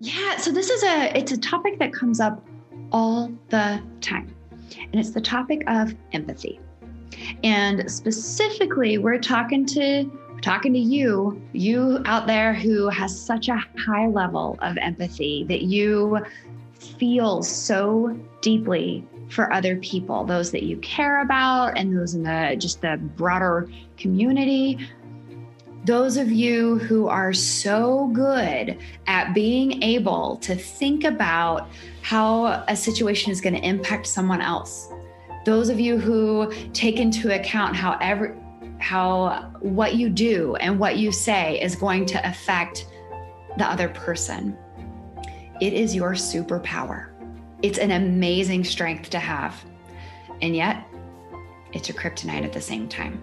Yeah, so this is a it's a topic that comes up all the time. And it's the topic of empathy. And specifically, we're talking to talking to you, you out there who has such a high level of empathy that you feel so deeply for other people, those that you care about and those in the just the broader community those of you who are so good at being able to think about how a situation is going to impact someone else. Those of you who take into account how every how what you do and what you say is going to affect the other person. It is your superpower. It's an amazing strength to have. And yet, it's a kryptonite at the same time.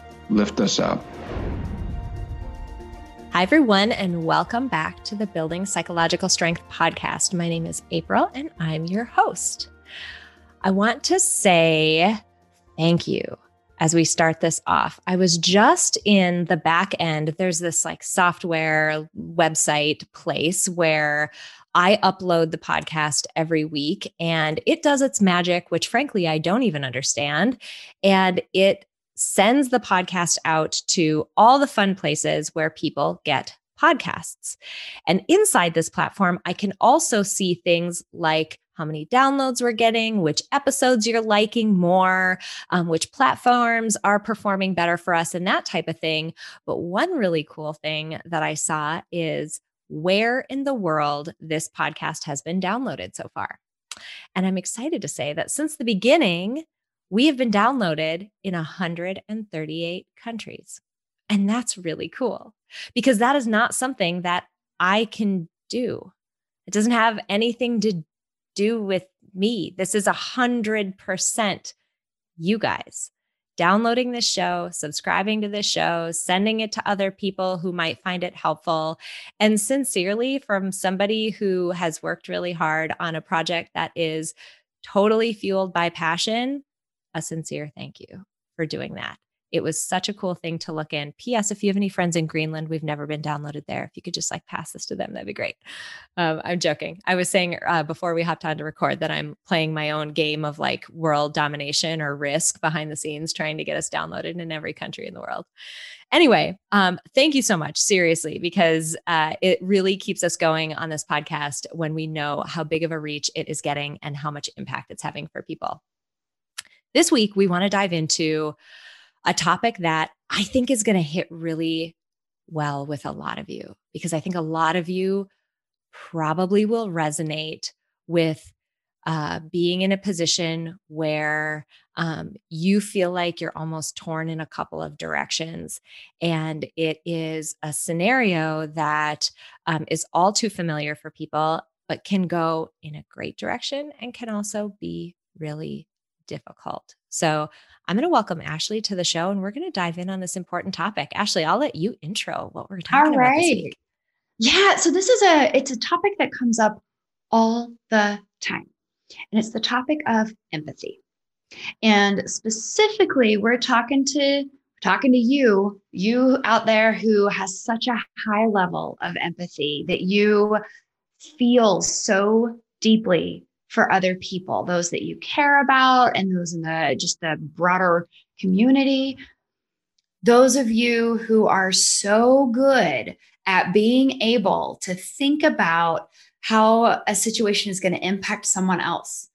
lift us up. Hi, everyone, and welcome back to the Building Psychological Strength podcast. My name is April, and I'm your host. I want to say thank you as we start this off. I was just in the back end. There's this like software website place where I upload the podcast every week and it does its magic, which frankly, I don't even understand. And it sends the podcast out to all the fun places where people get podcasts. And inside this platform, I can also see things like how many downloads we're getting, which episodes you're liking more, um, which platforms are performing better for us, and that type of thing. But one really cool thing that I saw is where in the world this podcast has been downloaded so far. And I'm excited to say that since the beginning, we have been downloaded in 138 countries. And that's really cool because that is not something that I can do. It doesn't have anything to do with me. This is a hundred percent you guys downloading this show, subscribing to this show, sending it to other people who might find it helpful. And sincerely, from somebody who has worked really hard on a project that is totally fueled by passion, a sincere thank you for doing that. It was such a cool thing to look in. P.S. If you have any friends in Greenland, we've never been downloaded there. If you could just like pass this to them, that'd be great. Um, I'm joking. I was saying uh, before we hopped on to record that I'm playing my own game of like world domination or risk behind the scenes, trying to get us downloaded in every country in the world. Anyway, um, thank you so much, seriously, because uh, it really keeps us going on this podcast when we know how big of a reach it is getting and how much impact it's having for people. This week, we want to dive into a topic that I think is going to hit really well with a lot of you, because I think a lot of you probably will resonate with uh, being in a position where um, you feel like you're almost torn in a couple of directions. And it is a scenario that um, is all too familiar for people, but can go in a great direction and can also be really difficult. So I'm going to welcome Ashley to the show and we're going to dive in on this important topic. Ashley, I'll let you intro what we're talking all right. about this week. Yeah, so this is a it's a topic that comes up all the time. And it's the topic of empathy. And specifically, we're talking to talking to you, you out there who has such a high level of empathy that you feel so deeply for other people, those that you care about and those in the just the broader community. Those of you who are so good at being able to think about how a situation is going to impact someone else.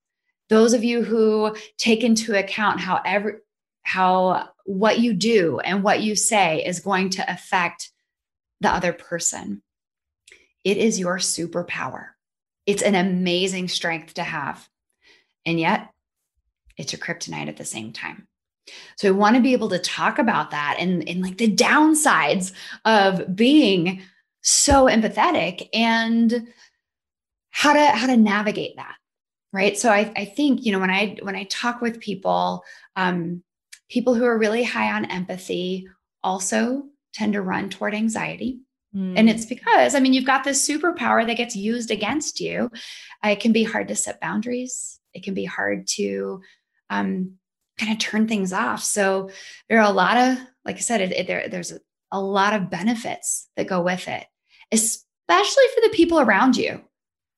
Those of you who take into account how every how what you do and what you say is going to affect the other person. It is your superpower. It's an amazing strength to have. And yet, it's your kryptonite at the same time. So I want to be able to talk about that and, and like the downsides of being so empathetic and how to how to navigate that. Right. So I, I think, you know, when I when I talk with people, um, people who are really high on empathy also tend to run toward anxiety. And it's because, I mean, you've got this superpower that gets used against you. It can be hard to set boundaries. It can be hard to um, kind of turn things off. So there are a lot of, like I said, it, it, there, there's a, a lot of benefits that go with it, especially for the people around you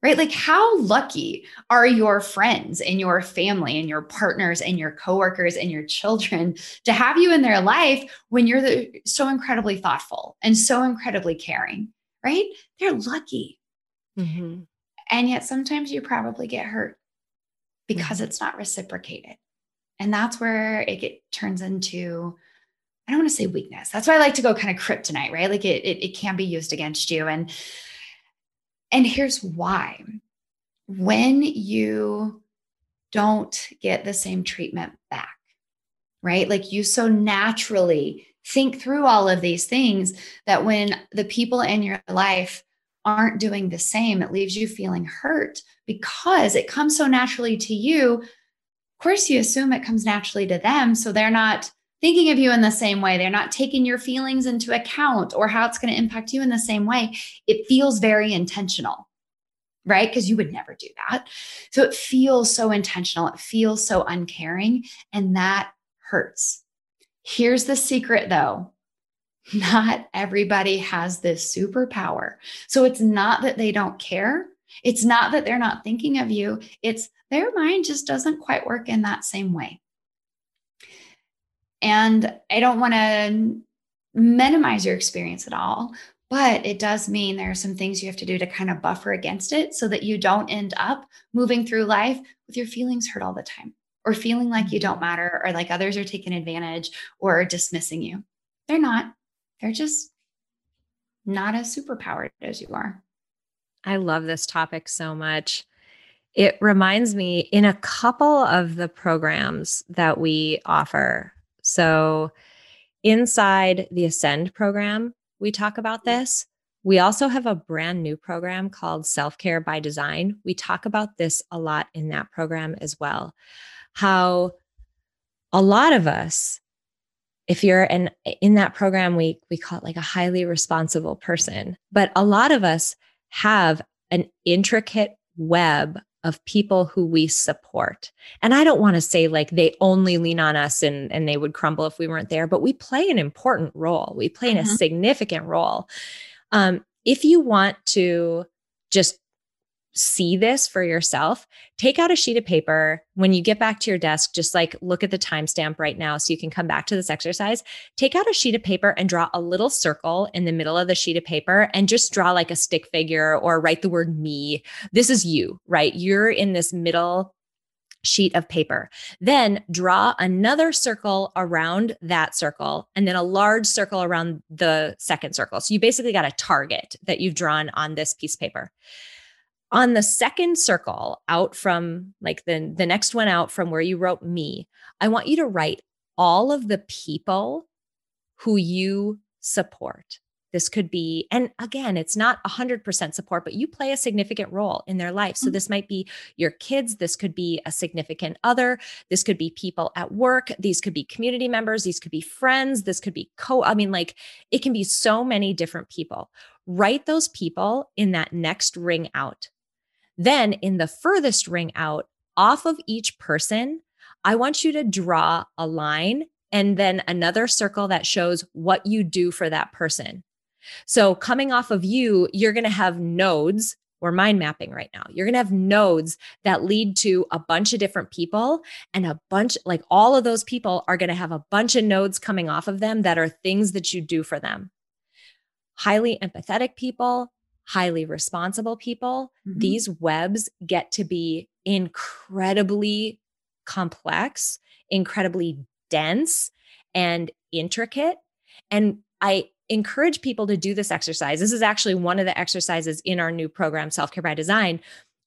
right? Like, how lucky are your friends and your family and your partners and your coworkers and your children to have you in their life when you're the, so incredibly thoughtful and so incredibly caring, right? They're lucky. Mm-hmm. And yet, sometimes you probably get hurt because mm-hmm. it's not reciprocated. And that's where it get, turns into, I don't want to say weakness. That's why I like to go kind of kryptonite, right? Like it, it, it can be used against you. And and here's why. When you don't get the same treatment back, right? Like you so naturally think through all of these things that when the people in your life aren't doing the same, it leaves you feeling hurt because it comes so naturally to you. Of course, you assume it comes naturally to them. So they're not thinking of you in the same way. They're not taking your feelings into account or how it's going to impact you in the same way. It feels very intentional, right? Because you would never do that. So it feels so intentional. It feels so uncaring. And that hurts. Here's the secret though not everybody has this superpower. So it's not that they don't care. It's not that they're not thinking of you. It's their mind just doesn't quite work in that same way. And I don't want to minimize your experience at all, but it does mean there are some things you have to do to kind of buffer against it so that you don't end up moving through life with your feelings hurt all the time or feeling like you don't matter or like others are taking advantage or dismissing you. They're not. They're just not as superpowered as you are. I love this topic so much. It reminds me in a couple of the programs that we offer, so, inside the Ascend program, we talk about mm. this. We also have a brand new program called Self Care by Design. We talk about this a lot in that program as well. How a lot of us, if you're in in that program, we we call it like a highly responsible person, but a lot of us have an intricate web of people who we support. And I don't want to say like they only lean on us and, and they would crumble if we weren't there, but we play an important role. We play mm-hmm. a significant role. Um, if you want to just see this for yourself, take out a sheet of paper. When you get back to your desk, just like look at the timestamp right now so you can come back to this exercise. Take out a sheet of paper and draw a little circle in the middle of the sheet of paper and just draw like a stick figure or write the word me. This is you, right? You're in this middle sheet of paper. Then draw another circle around that circle and then a large circle around the second circle. So you basically got a target that you've drawn on this piece of paper on the second circle out from like the the next one out from where you wrote me i want you to write all of the people who you support. This could be and again it's not 100% support but you play a significant role in their life. So mm-hmm. this might be your kids. This could be a significant other. This could be people at work. These could be community members. These could be friends. This could be co i mean like it can be so many different people. Write those people in that next ring out then in the furthest ring out, off of each person, I want you to draw a line and then another circle that shows what you do for that person. So coming off of you, you're going to have nodes. We're mind mapping right now. You're going to have nodes that lead to a bunch of different people, and a bunch, like all of those people, are going to have a bunch of nodes coming off of them that are things that you do for them. Highly empathetic people, highly responsible people, Mhm. these webs get to be incredibly complex, incredibly dense, and intricate. And I encourage people to do this exercise. This is actually one of the exercises in our new program, Self Care by Design.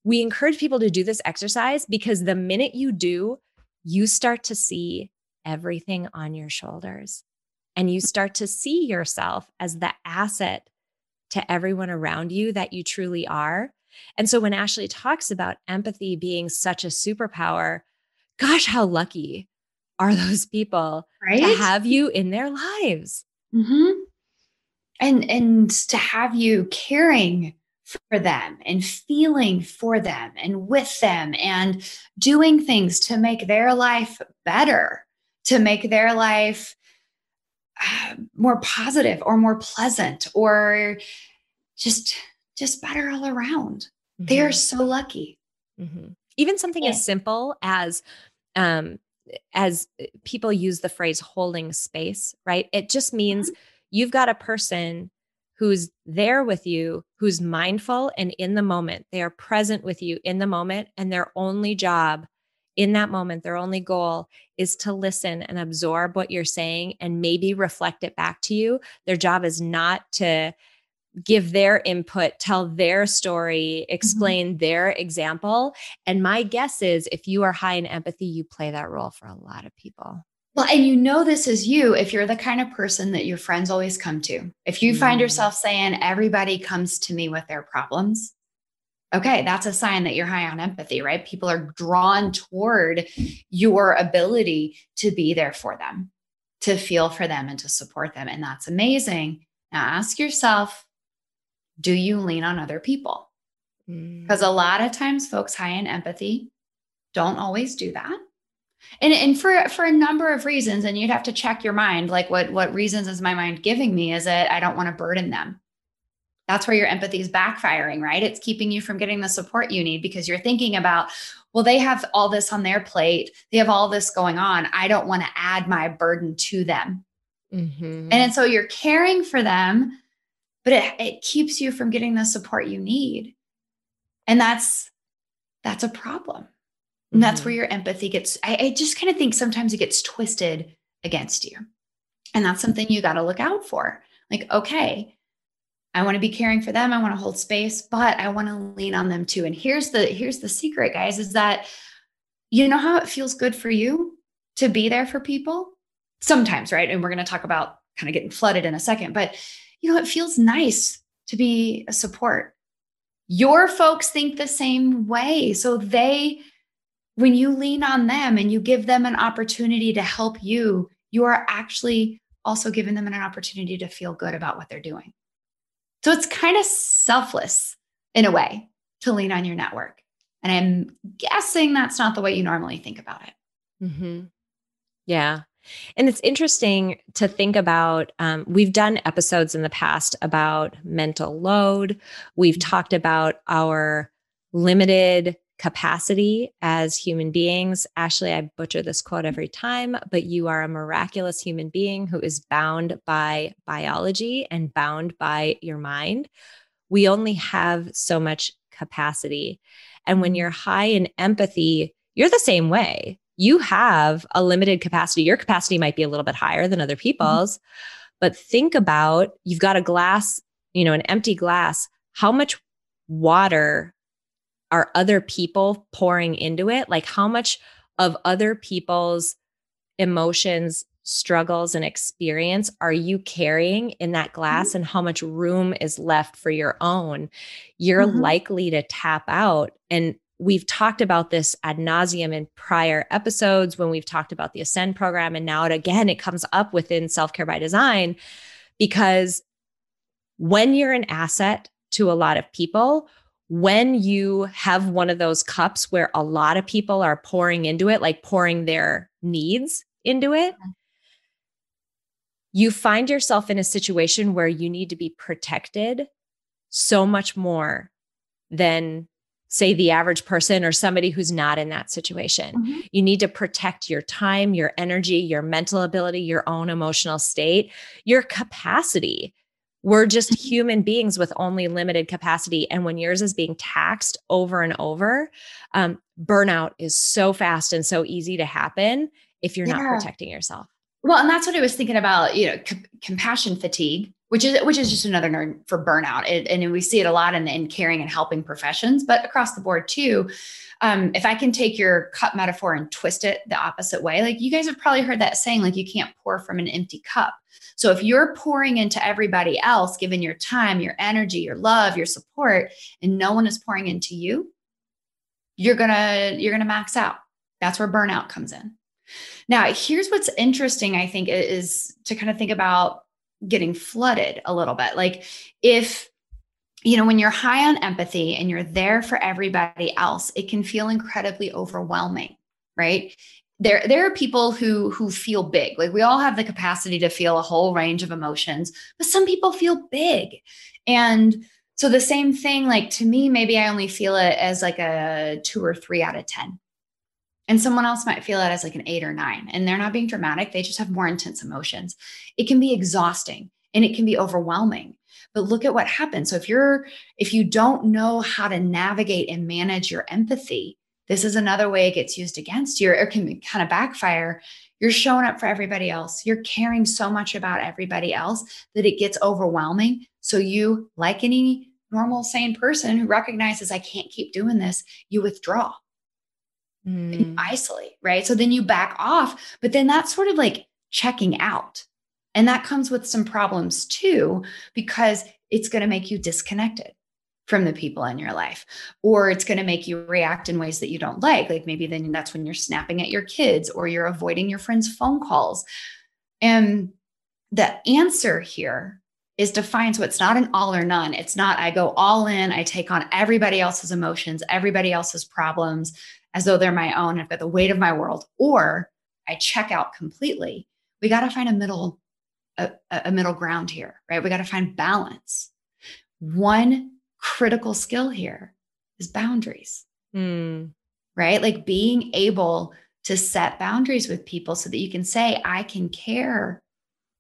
We encourage people to do this exercise because the minute you do, you start to see everything on your shoulders and you start to see yourself as the asset to everyone around you that you truly are. And so when Ashley talks about empathy being such a superpower, gosh, how lucky are those people Right? to have you in their lives? hmm And and to have you caring for them and feeling for them and with them and doing things to make their life better, to make their life uh, more positive or more pleasant or just just better all around. They are so lucky. Mhm. Even something Yeah. as simple as um as people use the phrase holding space, right? It just means you've got a person who's there with you, who's mindful and in the moment. They are present with you in the moment and their only job in that moment, their only goal is to listen and absorb what you're saying and maybe reflect it back to you. Their job is not to give their input, tell their story, explain their example. And my guess is if you are high in empathy, you play that role for a lot of people. Well, and you know this is you if you're the kind of person that your friends always come to. If you find Mm. yourself saying, everybody comes to me with their problems, okay, that's a sign that you're high on empathy, right? People are drawn toward your ability to be there for them, to feel for them, and to support them. And that's amazing. Now ask yourself, do you lean on other people? Mm. Because a lot of times, folks high in empathy don't always do that and and for for a number of reasons and you'd have to check your mind like what what reasons is my mind giving me is it i don't want to burden them that's where your empathy is backfiring right? It's keeping you from getting the support you need because you're thinking about well they have all this on their plate. They have all this going on. I don't want to add my burden to them. Mhm. and so you're caring for them but it, it keeps you from getting the support you need. And that's that's a problem. And that's where your empathy gets, I, I just kind of think sometimes it gets twisted against you. And that's something you got to look out for. Like, okay, I want to be caring for them. I want to hold space, but I want to lean on them too. And here's the here's the secret, guys, is that you know how it feels good for you to be there for people? Sometimes, right? And we're going to talk about kind of getting flooded in a second, but you know, it feels nice to be a support. Your folks think the same way. So they when you lean on them and you give them an opportunity to help you, you are actually also giving them an opportunity to feel good about what they're doing. So it's kind of selfless in a way to lean on your network. And I'm guessing that's not the way you normally think about it. hmm Yeah. And it's interesting to think about. Um, we've done episodes in the past about mental load. We've talked about our limited capacity as human beings. Ashley, I butcher this quote every time, but you are a miraculous human being who is bound by biology and bound by your mind. We only have so much capacity. And when you're high in empathy, you're the same way. You have a limited capacity. Your capacity might be a little bit higher than other mm-hmm. people's, but think about you've got a glass, you know, an empty glass. How much water are other people pouring into it? Like how much of other people's emotions, struggles, and experience are you carrying in that glass? And how much room is left for your own? You're Mhm. likely to tap out. And we've talked about this ad nauseum in prior episodes when we've talked about the Ascend program. And now it again, it comes up within self care by design because when you're an asset to a lot of people, when you have one of those cups where a lot of people are pouring into it, like pouring their needs into it, you find yourself in a situation where you need to be protected so much more than, say, the average person or somebody who's not in that situation. Mhm. You need to protect your time, your energy, your mental ability, your own emotional state, your capacity We're just human beings with only limited capacity. And when yours is being taxed over and over, um, burnout is so fast and so easy to happen if you're not protecting yourself. Well, and that's what I was thinking about, you know, c- compassion fatigue, which is which is just another nerd for burnout, it, and we see it a lot in, in caring and helping professions, but across the board too. Um, if I can take your cup metaphor and twist it the opposite way, like you guys have probably heard that saying, like you can't pour from an empty cup. So if you're pouring into everybody else, given your time, your energy, your love, your support, and no one is pouring into you, you're gonna you're gonna max out. That's where burnout comes in. Now, here's what's interesting, I think, is to kind of think about getting flooded a little bit. Like, if, you know, when you're high on empathy and you're there for everybody else, it can feel incredibly overwhelming, right? There, there are people who who feel big. Like we all have the capacity to feel a whole range of emotions, but some people feel big. And so the same thing, like to me, maybe I only feel it as like a two or three out of 10 and someone else might feel it as like an eight or nine and they're not being dramatic they just have more intense emotions it can be exhausting and it can be overwhelming but look at what happens so if you're if you don't know how to navigate and manage your empathy this is another way it gets used against you or it can kind of backfire you're showing up for everybody else you're caring so much about everybody else that it gets overwhelming so you like any normal sane person who recognizes i can't keep doing this you withdraw and you Mm. isolate, right? So then you back off, but then that's sort of like checking out. And that comes with some problems too, because it's going to make you disconnected from the people in your life, or it's going to make you react in ways that you don't like. Like maybe then that's when you're snapping at your kids or you're avoiding your friends' phone calls. And the answer here is so it's not an all or none. It's not I go all in, I take on everybody else's emotions, everybody else's problems as though they're my own. I've got the weight of my world, or I check out completely. We got to find a middle, a, a middle ground here, right? We got to find balance. One critical skill here is boundaries, Mm. right? Like being able to set boundaries with people so that you can say, I can care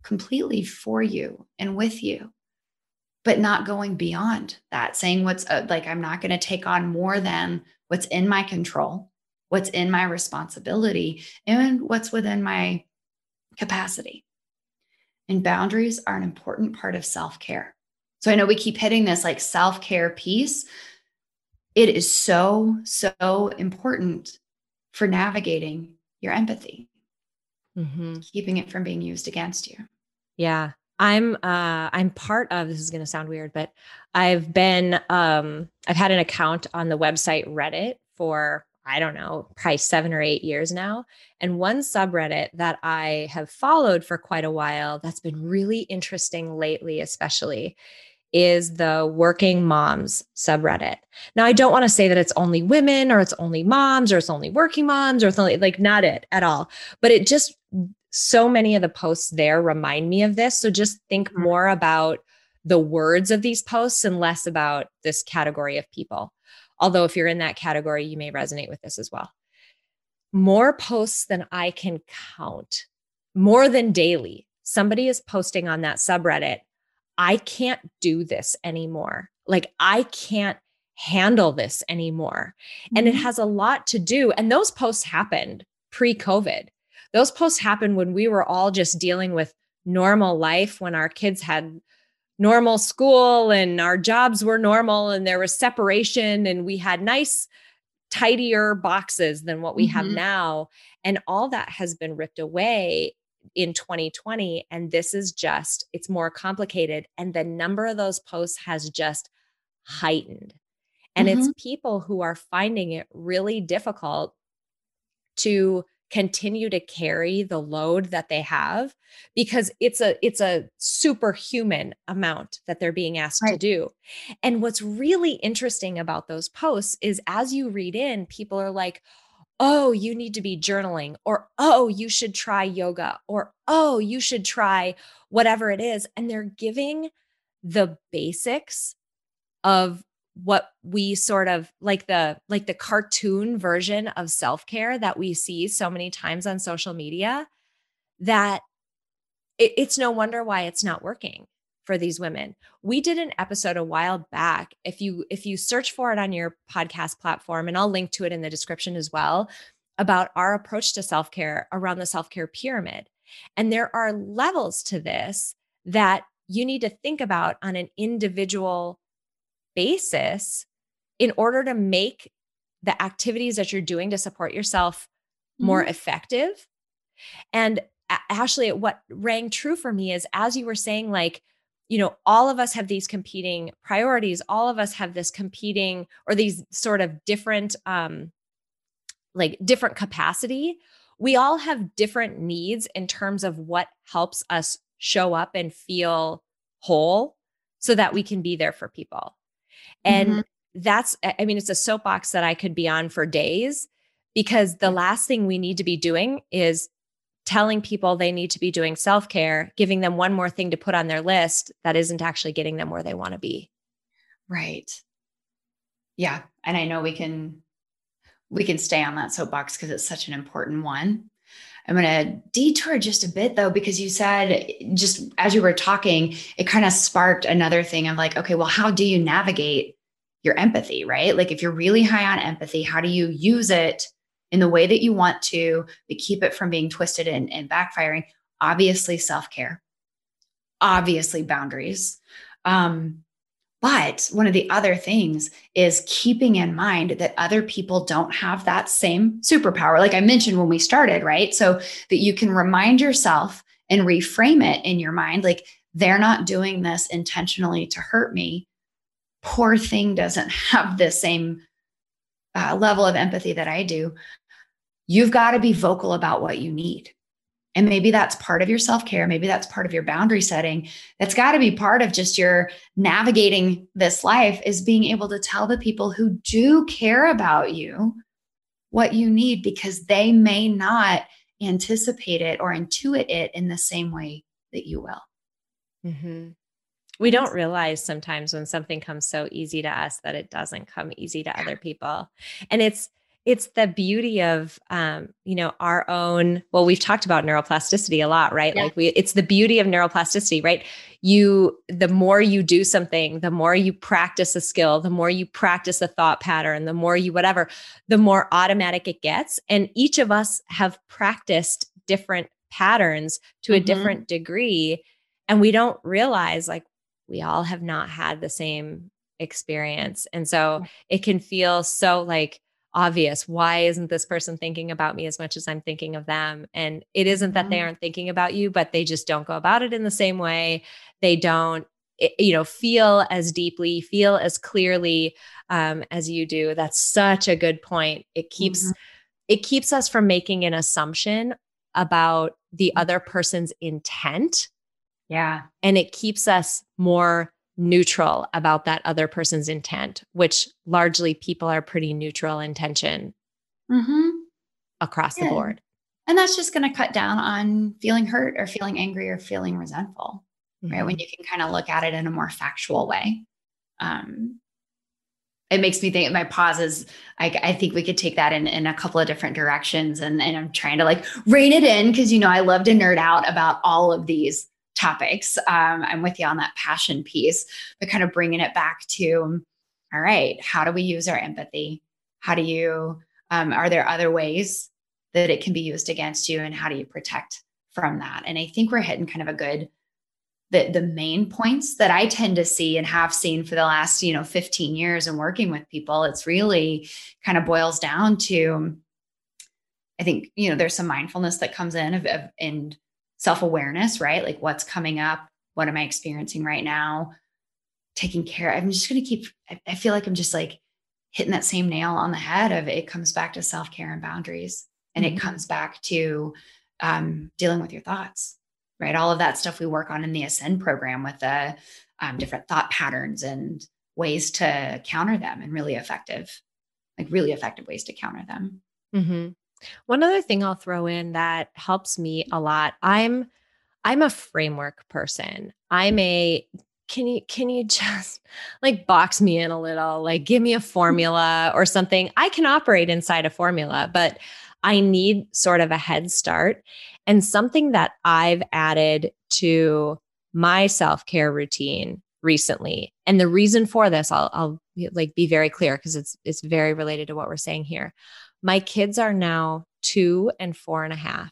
completely for you and with you, but not going beyond that, saying what's uh, like, I'm not going to take on more than what's in my control, what's in my responsibility, and what's within my capacity. And boundaries are an important part of self care. So I know we keep hitting this like self care piece. It is so, so important for navigating your empathy, hmm keeping it from being used against you. Yeah. I'm uh I'm part of this is going to sound weird but I've been um I've had an account on the website Reddit for I don't know, probably 7 or 8 years now. And one subreddit that I have followed for quite a while that's been really interesting lately especially is the working moms subreddit. Now I don't want to say that it's only women or it's only moms or it's only working moms or it's only like not it at all, but it just so many of the posts there remind me of this. So just think Mhm. more about the words of these posts and less about this category of people. Although, if you're in that category, you may resonate with this as well. More posts than I can count, more than daily. Somebody is posting on that subreddit. I can't do this anymore. Like, I can't handle this anymore. And it mm-hmm. has a lot to do. And those posts happened pre COVID. Those posts happened when we were all just dealing with normal life, when our kids had normal school and our jobs were normal and there was separation and we had nice, tidier boxes than what we have Mhm. now. And all that has been ripped away in 2020. And this is just, it's more complicated. And the number of those posts has just heightened. And it's people who are finding it really difficult to continue to carry the load that they have because it's a it's a superhuman amount that they're being asked to do. And what's really interesting about those posts is as you read in people are like oh you need to be journaling or oh you should try yoga or oh you should try whatever it is and they're giving the basics of what we sort of like the like the cartoon version of self-care that we see so many times on social media that it, it's no wonder why it's not working for these women. We did an episode a while back. If you if you search for it on your podcast platform and I'll link to it in the description as well about our approach to self-care around the self-care pyramid. And there are levels to this that you need to think about on an individual basis in order to make the activities that you're doing to support yourself more mm-hmm. effective. And Ashley, what rang true for me is as you were saying, like, you know, all of us have these competing priorities. All of us have this competing or these sort of different, um, like different capacity. We all have different needs in terms of what helps us show up and feel whole so that we can be there for people. And mm-hmm. that's, I mean, it's a soapbox that I could be on for days because the last thing we need to be doing is telling people they need to be doing self care, giving them one more thing to put on their list that isn't actually getting them where they want to be. Right. Yeah. And I know we can we can stay on that soapbox because it's such an important one. I'm going to detour just a bit though, because you said just as you were talking, it kind of sparked another thing of like, okay, well, how do you navigate your empathy, right? Like if you're really high on empathy, how do you use it in the way that you want to, but keep it from being twisted and, and backfiring? Obviously, self care, obviously, boundaries. Um, but one of the other things is keeping in mind that other people don't have that same superpower. Like I mentioned when we started, right? So that you can remind yourself and reframe it in your mind like they're not doing this intentionally to hurt me. Poor thing doesn't have the same uh, level of empathy that I do. You've got to be vocal about what you need. And maybe that's part of your self care. Maybe that's part of your boundary setting. That's got to be part of just your navigating this life is being able to tell the people who do care about you what you need because they may not anticipate it or intuit it in the same way that you will. Mm-hmm. We don't realize sometimes when something comes so easy to us that it doesn't come easy to other people. And it's, it's the beauty of um, you know our own well we've talked about neuroplasticity a lot right? Yeah. like we it's the beauty of neuroplasticity right? You the more you do something the more you practice a skill the more you practice a thought pattern the more you whatever the more automatic it gets. And each of us have practiced different patterns to a mm-hmm. different degree and we don't realize like we all have not had the same experience. And so it can feel so like obvious. Why isn't this person thinking about me as much as I'm thinking of them? And it isn't that they mm-hmm. aren't thinking about you, but they just don't go about it in the same way. They don't eh, you know feel as deeply feel as clearly um, as you do that's such a good point it keeps mm-hmm. it keeps us from making an assumption about the mm-hmm. other person's intent yeah and it keeps us more neutral about that other person's intent, which largely people are pretty neutral intention mm-hmm. across yeah. the board. And that's just going to cut down on feeling hurt or feeling angry or feeling resentful, mm-hmm. right? When you can kind of look at it in a more factual way. Um, it makes me think my pauses. I, I think we could take that in, in a couple of different directions. And, and I'm trying to like rein it in because, you know, I love to nerd out about all of these topics. Um, I'm with you on that passion piece, but kind of bringing it back to all right, how do we use our empathy? How do you, um, are there other ways that it can be used against you? And how do you protect from that? And I think we're hitting kind of a good, the, the main points that I tend to see and have seen for the last, you know, 15 years and working with people, it's really kind of boils down to, I think, you know, there's some mindfulness that comes in of, of and self awareness, right? Like what's coming up? What am I experiencing right now? Taking care. I'm just going to keep, I feel like I'm just like hitting that same nail on the head of it comes back to self care and boundaries. And mm-hmm. it comes back to um, dealing with your thoughts, right? All of that stuff we work on in the Ascend program with the um, different thought patterns and ways to counter them and really effective, like really effective ways to counter them. Mm-hmm. One other thing I'll throw in that helps me a lot. I'm I'm a framework person. I'm a can you can you just like box me in a little? Like give me a hmm. formula or something. I can operate inside a formula, but I need sort of a head start. And something that I've added to my self care routine recently. And the reason for this, I'll, I'll like be very clear because it's it's very related to what we're saying here. My kids are now two and four and a half.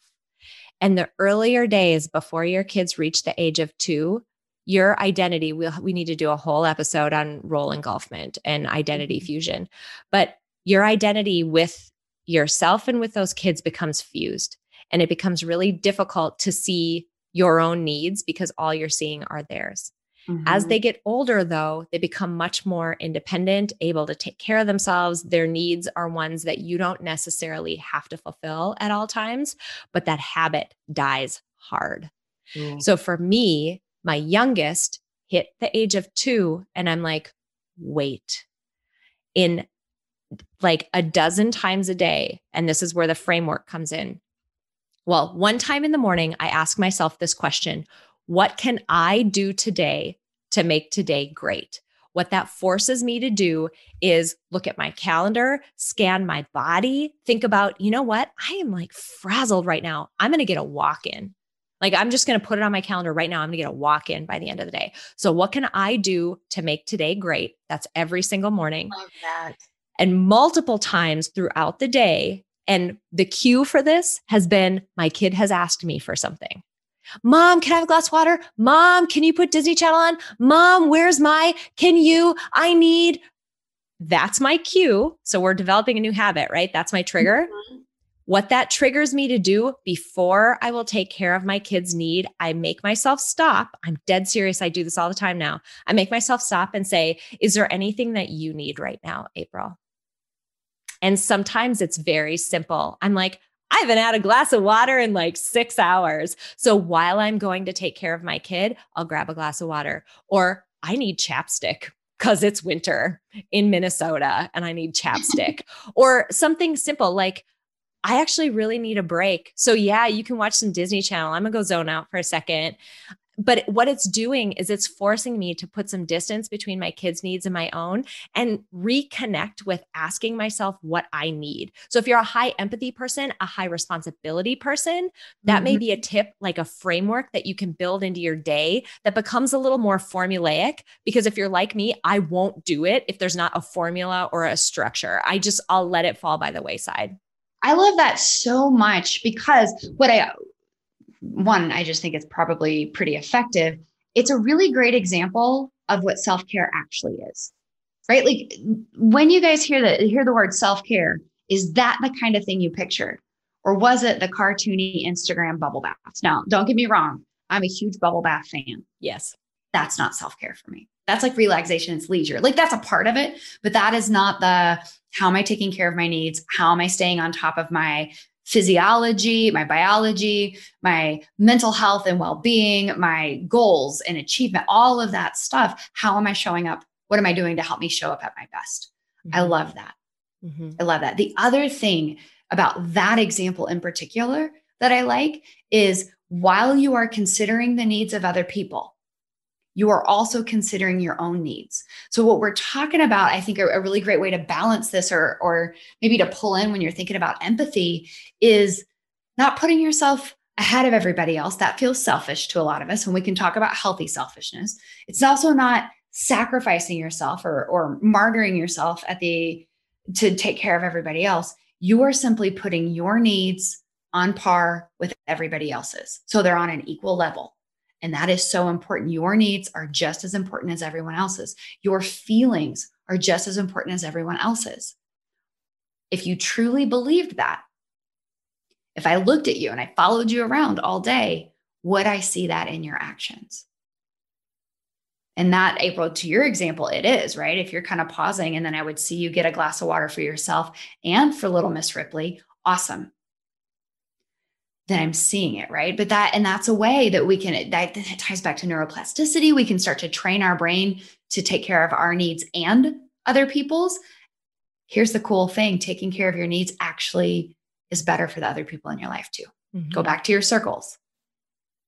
And the earlier days before your kids reach the age of two, your identity, we we need to do a whole episode on role engulfment and identity mm-hmm. fusion. But your identity with yourself and with those kids becomes fused. And it becomes really difficult to see your own needs because all you're seeing are theirs. Mm-hmm. As they get older, though, they become much more independent, able to take care of themselves. Their needs are ones that you don't necessarily have to fulfill at all times, but that habit dies hard. Mm. So for me, my youngest hit the age of two, and I'm like, wait, in like a dozen times a day, and this is where the framework comes in. Well, one time in the morning, I ask myself this question What can I do today to make today great. What that forces me to do is look at my calendar, scan my body, think about, you know what? I am like frazzled right now. I'm going to get a walk in. Like, I'm just going to put it on my calendar right now. I'm going to get a walk in by the end of the day. So, what can I do to make today great? That's every single morning. Love that. And multiple times throughout the day. And the cue for this has been my kid has asked me for something. Mom, can I have a glass of water? Mom, can you put Disney Channel on? Mom, where's my, can you, I need, that's my cue. So we're developing a new habit, right? That's my trigger. Mm-hmm. What that triggers me to do before I will take care of my kids' need, I make myself stop. I'm dead serious. I do this all the time now. I make myself stop and say, Is there anything that you need right now, April? And sometimes it's very simple. I'm like, I haven't had a glass of water in like six hours. So while I'm going to take care of my kid, I'll grab a glass of water. Or I need chapstick because it's winter in Minnesota and I need chapstick. or something simple like, I actually really need a break. So, yeah, you can watch some Disney Channel. I'm going to go zone out for a second but what it's doing is it's forcing me to put some distance between my kids' needs and my own and reconnect with asking myself what I need. So if you're a high empathy person, a high responsibility person, that mm-hmm. may be a tip like a framework that you can build into your day that becomes a little more formulaic because if you're like me, I won't do it if there's not a formula or a structure. I just I'll let it fall by the wayside. I love that so much because what I one, I just think it's probably pretty effective. It's a really great example of what self care actually is, right? Like when you guys hear the hear the word self care, is that the kind of thing you pictured, or was it the cartoony Instagram bubble baths? Now, don't get me wrong, I'm a huge bubble bath fan. Yes, that's not self care for me. That's like relaxation, it's leisure. Like that's a part of it, but that is not the how am I taking care of my needs? How am I staying on top of my physiology, my biology, my mental health and well being, my goals and achievement, all of that stuff. How am I showing up? What am I doing to help me show up at my best? Mm-hmm. I love that. Mm-hmm. I love that. The other thing about that example in particular that I like is while you are considering the needs of other people, you are also considering your own needs. So what we're talking about, I think a, really great way to balance this or or maybe to pull in when you're thinking about empathy is not putting yourself ahead of everybody else. That feels selfish to a lot of us when we can talk about healthy selfishness. It's also not sacrificing yourself or or martyring yourself at the to take care of everybody else. You are simply putting your needs on par with everybody else's. So they're on an equal level. And that is so important. Your needs are just as important as everyone else's. Your feelings are just as important as everyone else's. If you truly believed that, if I looked at you and I followed you around all day, would I see that in your actions? And that, April, to your example, it is, right? If you're kind of pausing and then I would see you get a glass of water for yourself and for little Miss Ripley, awesome then I'm seeing it, right? But that, and that's a way that we can, that, that ties back to neuroplasticity. We can start to train our brain to take care of our needs and other people's. Here's the cool thing taking care of your needs actually is better for the other people in your life too. Mm-hmm. Go back to your circles.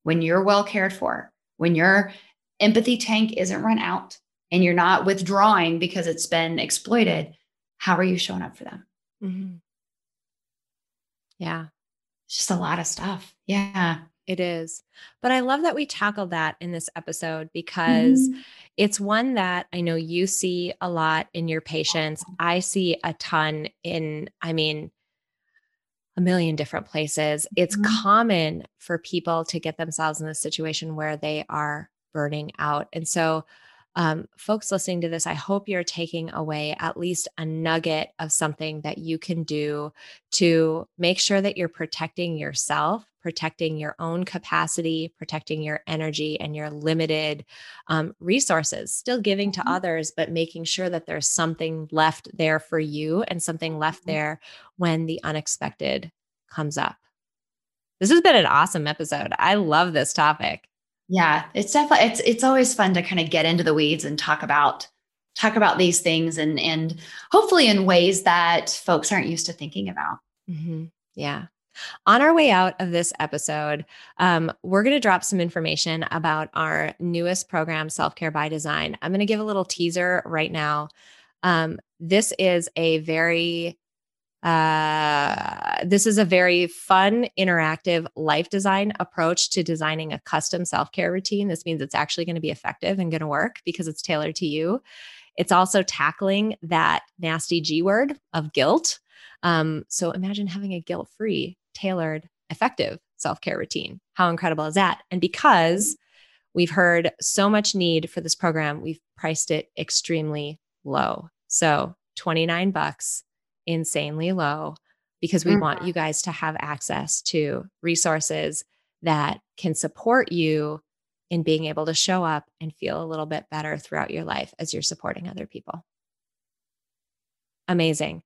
When you're well cared for, when your empathy tank isn't run out and you're not withdrawing because it's been exploited, how are you showing up for them? Mm-hmm. Yeah just a lot of stuff. Yeah. It is. But I love that we tackled that in this episode because mm-hmm. it's one that I know you see a lot in your patients. I see a ton in, I mean, a million different places. It's mm-hmm. common for people to get themselves in a situation where they are burning out. And so um, folks listening to this, I hope you're taking away at least a nugget of something that you can do to make sure that you're protecting yourself, protecting your own capacity, protecting your energy and your limited um, resources, still giving to mm-hmm. others, but making sure that there's something left there for you and something left mm-hmm. there when the unexpected comes up. This has been an awesome episode. I love this topic. Yeah, it's definitely it's it's always fun to kind of get into the weeds and talk about talk about these things and and hopefully in ways that folks aren't used to thinking about. Mm-hmm. Yeah. On our way out of this episode, um, we're going to drop some information about our newest program, Self Care by Design. I'm going to give a little teaser right now. Um, this is a very uh, this is a very fun, interactive life design approach to designing a custom self care routine. This means it's actually going to be effective and going to work because it's tailored to you. It's also tackling that nasty G word of guilt. Um, so imagine having a guilt free, tailored, effective self care routine. How incredible is that? And because we've heard so much need for this program, we've priced it extremely low. So 29 bucks insanely low because we mm-hmm. want you guys to have access to resources that can support you in being able to show up and feel a little bit better throughout your life as you're supporting other people. Amazing.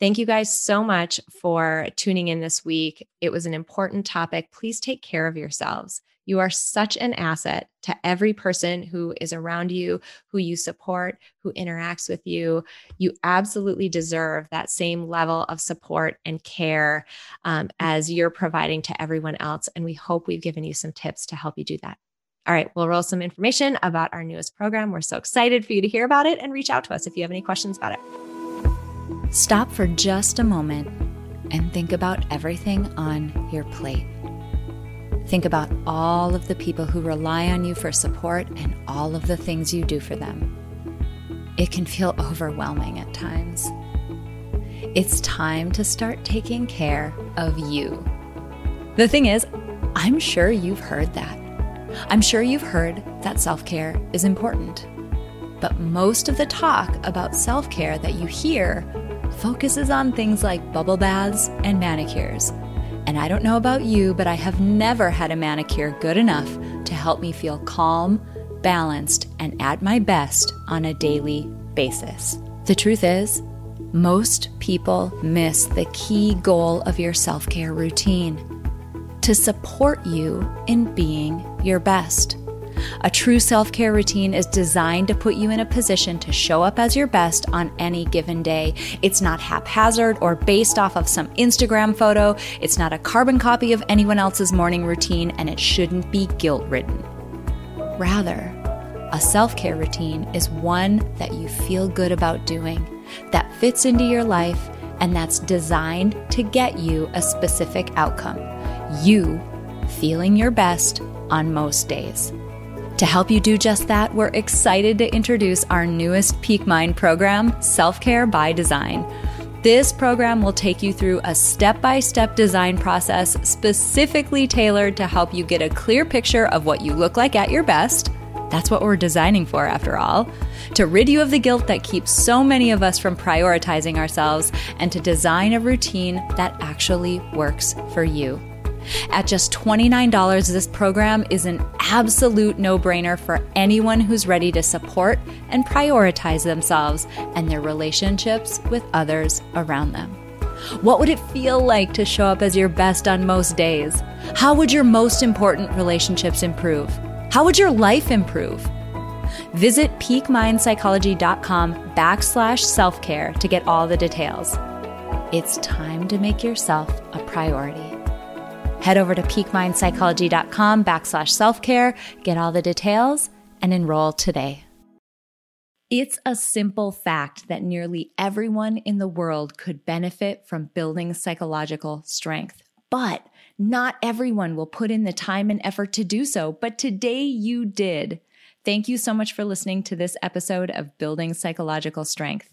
Thank you guys so much for tuning in this week. It was an important topic. Please take care of yourselves. You are such an asset to every person who is around you, who you support, who interacts with you. You absolutely deserve that same level of support and care um, as you're providing to everyone else. And we hope we've given you some tips to help you do that. All right, we'll roll some information about our newest program. We're so excited for you to hear about it and reach out to us if you have any questions about it. Stop for just a moment and think about everything on your plate. Think about all of the people who rely on you for support and all of the things you do for them. It can feel overwhelming at times. It's time to start taking care of you. The thing is, I'm sure you've heard that. I'm sure you've heard that self care is important. But most of the talk about self care that you hear focuses on things like bubble baths and manicures and I don't know about you, but I have never had a manicure good enough to help me feel calm, balanced, and at my best on a daily basis. The truth is, most people miss the key goal of your self care routine to support you in being your best. A true self care routine is designed to put you in a position to show up as your best on any given day. It's not haphazard or based off of some Instagram photo. It's not a carbon copy of anyone else's morning routine, and it shouldn't be guilt ridden. Rather, a self care routine is one that you feel good about doing, that fits into your life, and that's designed to get you a specific outcome. You feeling your best on most days. To help you do just that, we're excited to introduce our newest Peak Mind program, Self Care by Design. This program will take you through a step by step design process specifically tailored to help you get a clear picture of what you look like at your best. That's what we're designing for, after all. To rid you of the guilt that keeps so many of us from prioritizing ourselves, and to design a routine that actually works for you. At just $29, this program is an absolute no brainer for anyone who's ready to support and prioritize themselves and their relationships with others around them. What would it feel like to show up as your best on most days? How would your most important relationships improve? How would your life improve? Visit peakmindpsychology.com backslash self-care to get all the details. It's time to make yourself a priority. Head over to peakmindpsychology.com backslash self-care, get all the details, and enroll today. It's a simple fact that nearly everyone in the world could benefit from building psychological strength. but not everyone will put in the time and effort to do so. But today you did. Thank you so much for listening to this episode of Building Psychological Strength.